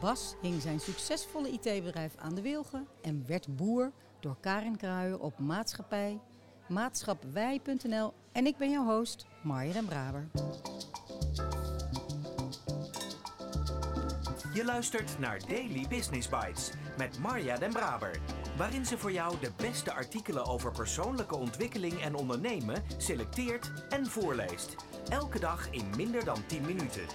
Bas hing zijn succesvolle IT-bedrijf aan de wilgen en werd boer door Karin Kruijer op maatschappij maatschapwij.nl en ik ben jouw host Marja Braber. Je luistert naar Daily Business Bites met Marja den Braber, waarin ze voor jou de beste artikelen over persoonlijke ontwikkeling en ondernemen selecteert en voorleest. Elke dag in minder dan 10 minuten.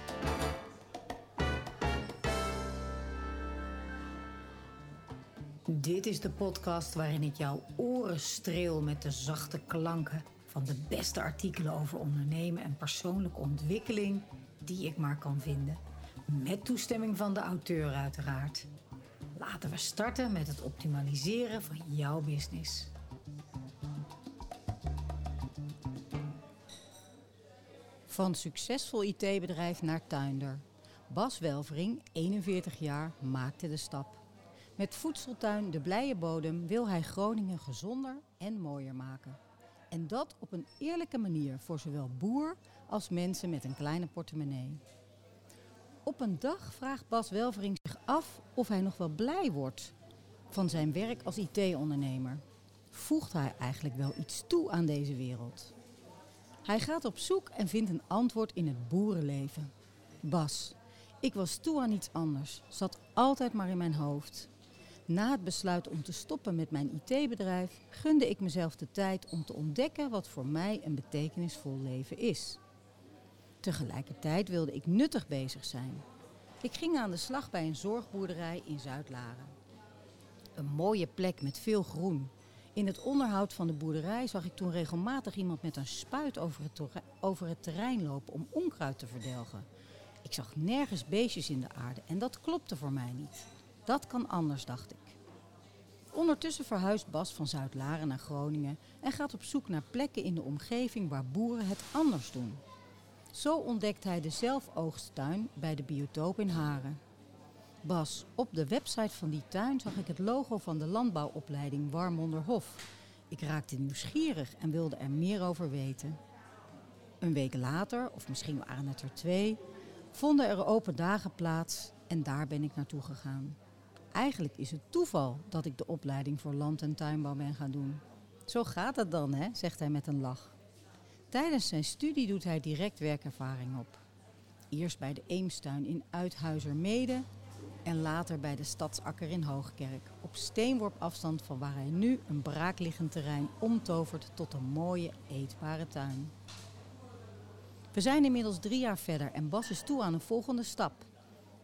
Dit is de podcast waarin ik jouw oren streel met de zachte klanken van de beste artikelen over ondernemen en persoonlijke ontwikkeling die ik maar kan vinden. Met toestemming van de auteur uiteraard. Laten we starten met het optimaliseren van jouw business. Van succesvol IT-bedrijf naar tuinder. Bas Welvering, 41 jaar, maakte de stap. Met voedseltuin De Blije Bodem wil hij Groningen gezonder en mooier maken. En dat op een eerlijke manier voor zowel boer als mensen met een kleine portemonnee. Op een dag vraagt Bas Welvering zich af of hij nog wel blij wordt van zijn werk als IT-ondernemer. Voegt hij eigenlijk wel iets toe aan deze wereld? Hij gaat op zoek en vindt een antwoord in het boerenleven. Bas, ik was toe aan iets anders, zat altijd maar in mijn hoofd. Na het besluit om te stoppen met mijn IT-bedrijf gunde ik mezelf de tijd om te ontdekken wat voor mij een betekenisvol leven is. Tegelijkertijd wilde ik nuttig bezig zijn. Ik ging aan de slag bij een zorgboerderij in Zuid-Laren. Een mooie plek met veel groen. In het onderhoud van de boerderij zag ik toen regelmatig iemand met een spuit over het, over het terrein lopen om onkruid te verdelgen. Ik zag nergens beestjes in de aarde en dat klopte voor mij niet. Dat kan anders, dacht ik. Ondertussen verhuist Bas van Zuid-Laren naar Groningen en gaat op zoek naar plekken in de omgeving waar boeren het anders doen. Zo ontdekt hij de zelfoogsttuin bij de biotoop in Haren. Bas, op de website van die tuin zag ik het logo van de landbouwopleiding Warmonderhof. Ik raakte nieuwsgierig en wilde er meer over weten. Een week later, of misschien waren het er twee, vonden er open dagen plaats en daar ben ik naartoe gegaan. Eigenlijk is het toeval dat ik de opleiding voor land- en tuinbouw ben gaan doen. Zo gaat het dan, hè, zegt hij met een lach. Tijdens zijn studie doet hij direct werkervaring op. Eerst bij de Eemstuin in Uithuizermede en later bij de Stadsakker in Hoogkerk. Op steenworp afstand van waar hij nu een braakliggend terrein omtovert tot een mooie eetbare tuin. We zijn inmiddels drie jaar verder en Bas is toe aan een volgende stap.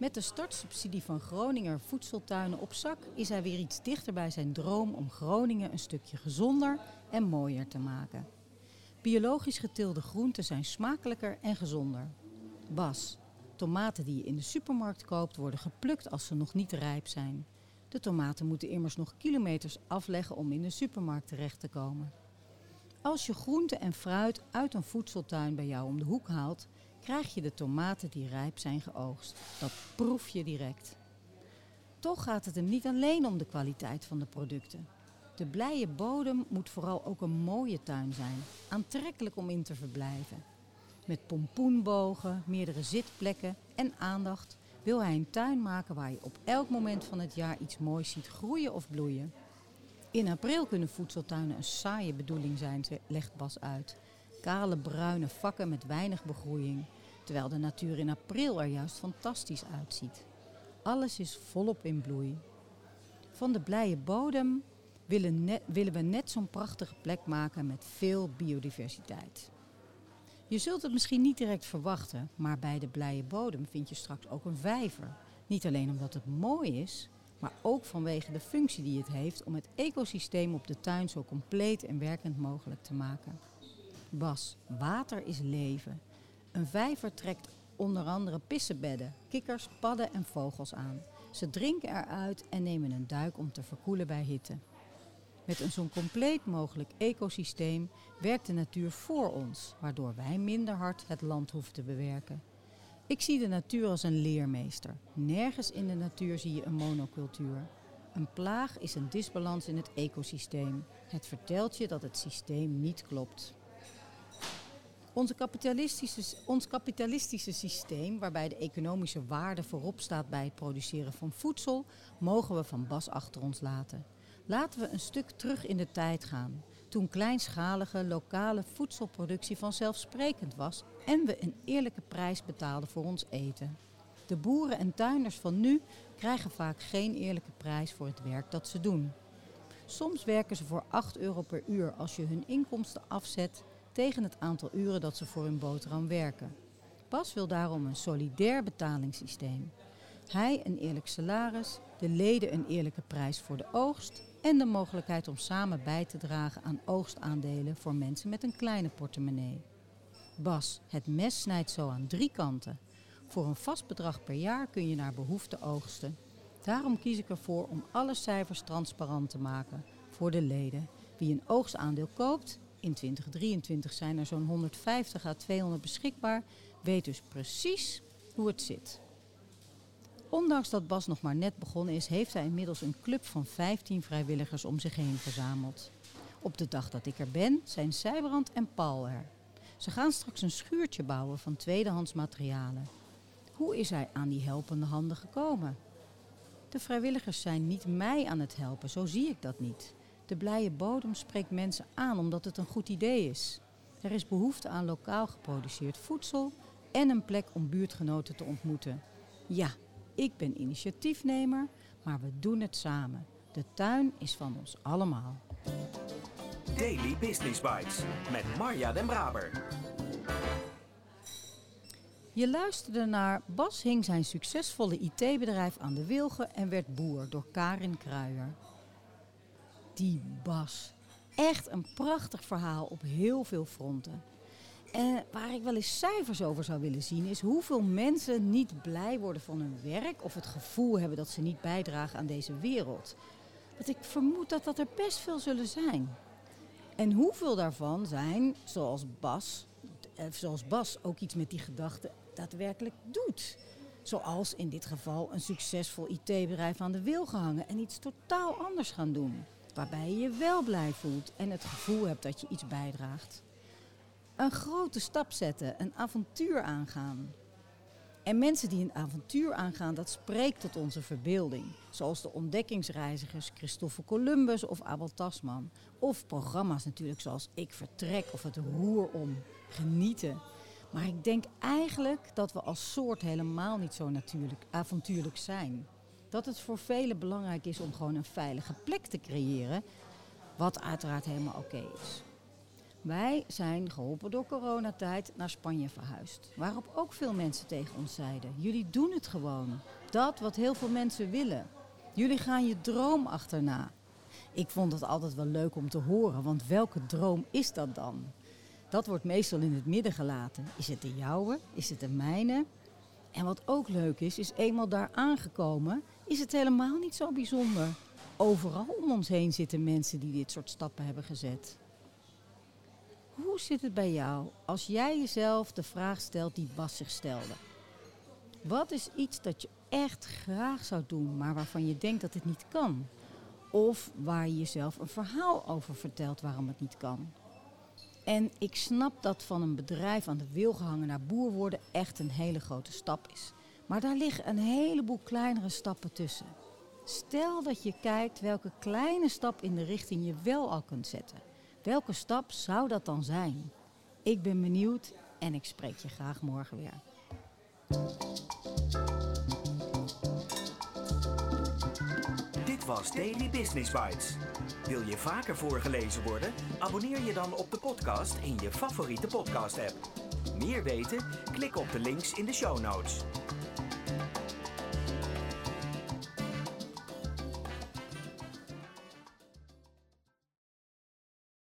Met de startsubsidie van Groninger Voedseltuinen op zak is hij weer iets dichter bij zijn droom om Groningen een stukje gezonder en mooier te maken. Biologisch geteelde groenten zijn smakelijker en gezonder. Bas, tomaten die je in de supermarkt koopt worden geplukt als ze nog niet rijp zijn. De tomaten moeten immers nog kilometers afleggen om in de supermarkt terecht te komen. Als je groente en fruit uit een voedseltuin bij jou om de hoek haalt, krijg je de tomaten die rijp zijn geoogst. Dat proef je direct. Toch gaat het hem niet alleen om de kwaliteit van de producten. De blije bodem moet vooral ook een mooie tuin zijn, aantrekkelijk om in te verblijven. Met pompoenbogen, meerdere zitplekken en aandacht wil hij een tuin maken waar je op elk moment van het jaar iets moois ziet groeien of bloeien. In april kunnen voedseltuinen een saaie bedoeling zijn, legt Bas uit. Kale bruine vakken met weinig begroeiing, terwijl de natuur in april er juist fantastisch uitziet. Alles is volop in bloei. Van de blije bodem willen, willen we net zo'n prachtige plek maken met veel biodiversiteit. Je zult het misschien niet direct verwachten, maar bij de blije bodem vind je straks ook een vijver. Niet alleen omdat het mooi is, maar ook vanwege de functie die het heeft om het ecosysteem op de tuin zo compleet en werkend mogelijk te maken. Bas, water is leven. Een vijver trekt onder andere pissebedden, kikkers, padden en vogels aan. Ze drinken eruit en nemen een duik om te verkoelen bij hitte. Met een zo compleet mogelijk ecosysteem werkt de natuur voor ons, waardoor wij minder hard het land hoeven te bewerken. Ik zie de natuur als een leermeester. Nergens in de natuur zie je een monocultuur. Een plaag is een disbalans in het ecosysteem. Het vertelt je dat het systeem niet klopt. Onze kapitalistische, ons kapitalistische systeem, waarbij de economische waarde voorop staat bij het produceren van voedsel, mogen we van Bas achter ons laten. Laten we een stuk terug in de tijd gaan, toen kleinschalige lokale voedselproductie vanzelfsprekend was en we een eerlijke prijs betaalden voor ons eten. De boeren en tuinders van nu krijgen vaak geen eerlijke prijs voor het werk dat ze doen. Soms werken ze voor 8 euro per uur als je hun inkomsten afzet tegen het aantal uren dat ze voor hun boterham werken. Bas wil daarom een solidair betalingssysteem. Hij een eerlijk salaris, de leden een eerlijke prijs voor de oogst en de mogelijkheid om samen bij te dragen aan oogstaandelen voor mensen met een kleine portemonnee. Bas, het mes snijdt zo aan drie kanten. Voor een vast bedrag per jaar kun je naar behoefte oogsten. Daarom kies ik ervoor om alle cijfers transparant te maken voor de leden. Wie een oogstaandeel koopt, in 2023 zijn er zo'n 150 à 200 beschikbaar, weet dus precies hoe het zit. Ondanks dat Bas nog maar net begonnen is, heeft hij inmiddels een club van 15 vrijwilligers om zich heen verzameld. Op de dag dat ik er ben, zijn Zijbrand en Paul er. Ze gaan straks een schuurtje bouwen van tweedehands materialen. Hoe is hij aan die helpende handen gekomen? De vrijwilligers zijn niet mij aan het helpen, zo zie ik dat niet. De blije bodem spreekt mensen aan omdat het een goed idee is. Er is behoefte aan lokaal geproduceerd voedsel en een plek om buurtgenoten te ontmoeten. Ja, ik ben initiatiefnemer, maar we doen het samen. De tuin is van ons allemaal. Daily Business Bites met Marja Den Braber. Je luisterde naar Bas hing zijn succesvolle IT-bedrijf aan de wilgen en werd boer door Karin Kruijer. Die Bas. Echt een prachtig verhaal op heel veel fronten. En waar ik wel eens cijfers over zou willen zien, is hoeveel mensen niet blij worden van hun werk of het gevoel hebben dat ze niet bijdragen aan deze wereld. Want ik vermoed dat dat er best veel zullen zijn. En hoeveel daarvan zijn, zoals Bas, eh, zoals Bas ook iets met die gedachte daadwerkelijk doet. Zoals in dit geval een succesvol IT-bedrijf aan de wil gehangen en iets totaal anders gaan doen. Waarbij je je wel blij voelt en het gevoel hebt dat je iets bijdraagt. Een grote stap zetten, een avontuur aangaan. En mensen die een avontuur aangaan, dat spreekt tot onze verbeelding. Zoals de ontdekkingsreizigers Christoffel Columbus of Abel Tasman. Of programma's natuurlijk zoals Ik Vertrek of Het Roer Om. Genieten. Maar ik denk eigenlijk dat we als soort helemaal niet zo natuurlijk avontuurlijk zijn. Dat het voor velen belangrijk is om gewoon een veilige plek te creëren. Wat uiteraard helemaal oké is. Wij zijn geholpen door coronatijd naar Spanje verhuisd. Waarop ook veel mensen tegen ons zeiden: Jullie doen het gewoon. Dat wat heel veel mensen willen. Jullie gaan je droom achterna. Ik vond het altijd wel leuk om te horen, want welke droom is dat dan? Dat wordt meestal in het midden gelaten. Is het de jouwe? Is het de mijne? En wat ook leuk is, is eenmaal daar aangekomen, is het helemaal niet zo bijzonder. Overal om ons heen zitten mensen die dit soort stappen hebben gezet. Hoe zit het bij jou als jij jezelf de vraag stelt die Bas zich stelde? Wat is iets dat je echt graag zou doen, maar waarvan je denkt dat het niet kan? Of waar je jezelf een verhaal over vertelt waarom het niet kan? En ik snap dat van een bedrijf aan de wil gehangen naar boer worden echt een hele grote stap is. Maar daar liggen een heleboel kleinere stappen tussen. Stel dat je kijkt welke kleine stap in de richting je wel al kunt zetten. Welke stap zou dat dan zijn? Ik ben benieuwd en ik spreek je graag morgen weer. Dit was Daily Business Bites. Wil je vaker voorgelezen worden? Abonneer je dan op de podcast in je favoriete podcast-app. Meer weten? Klik op de links in de show notes.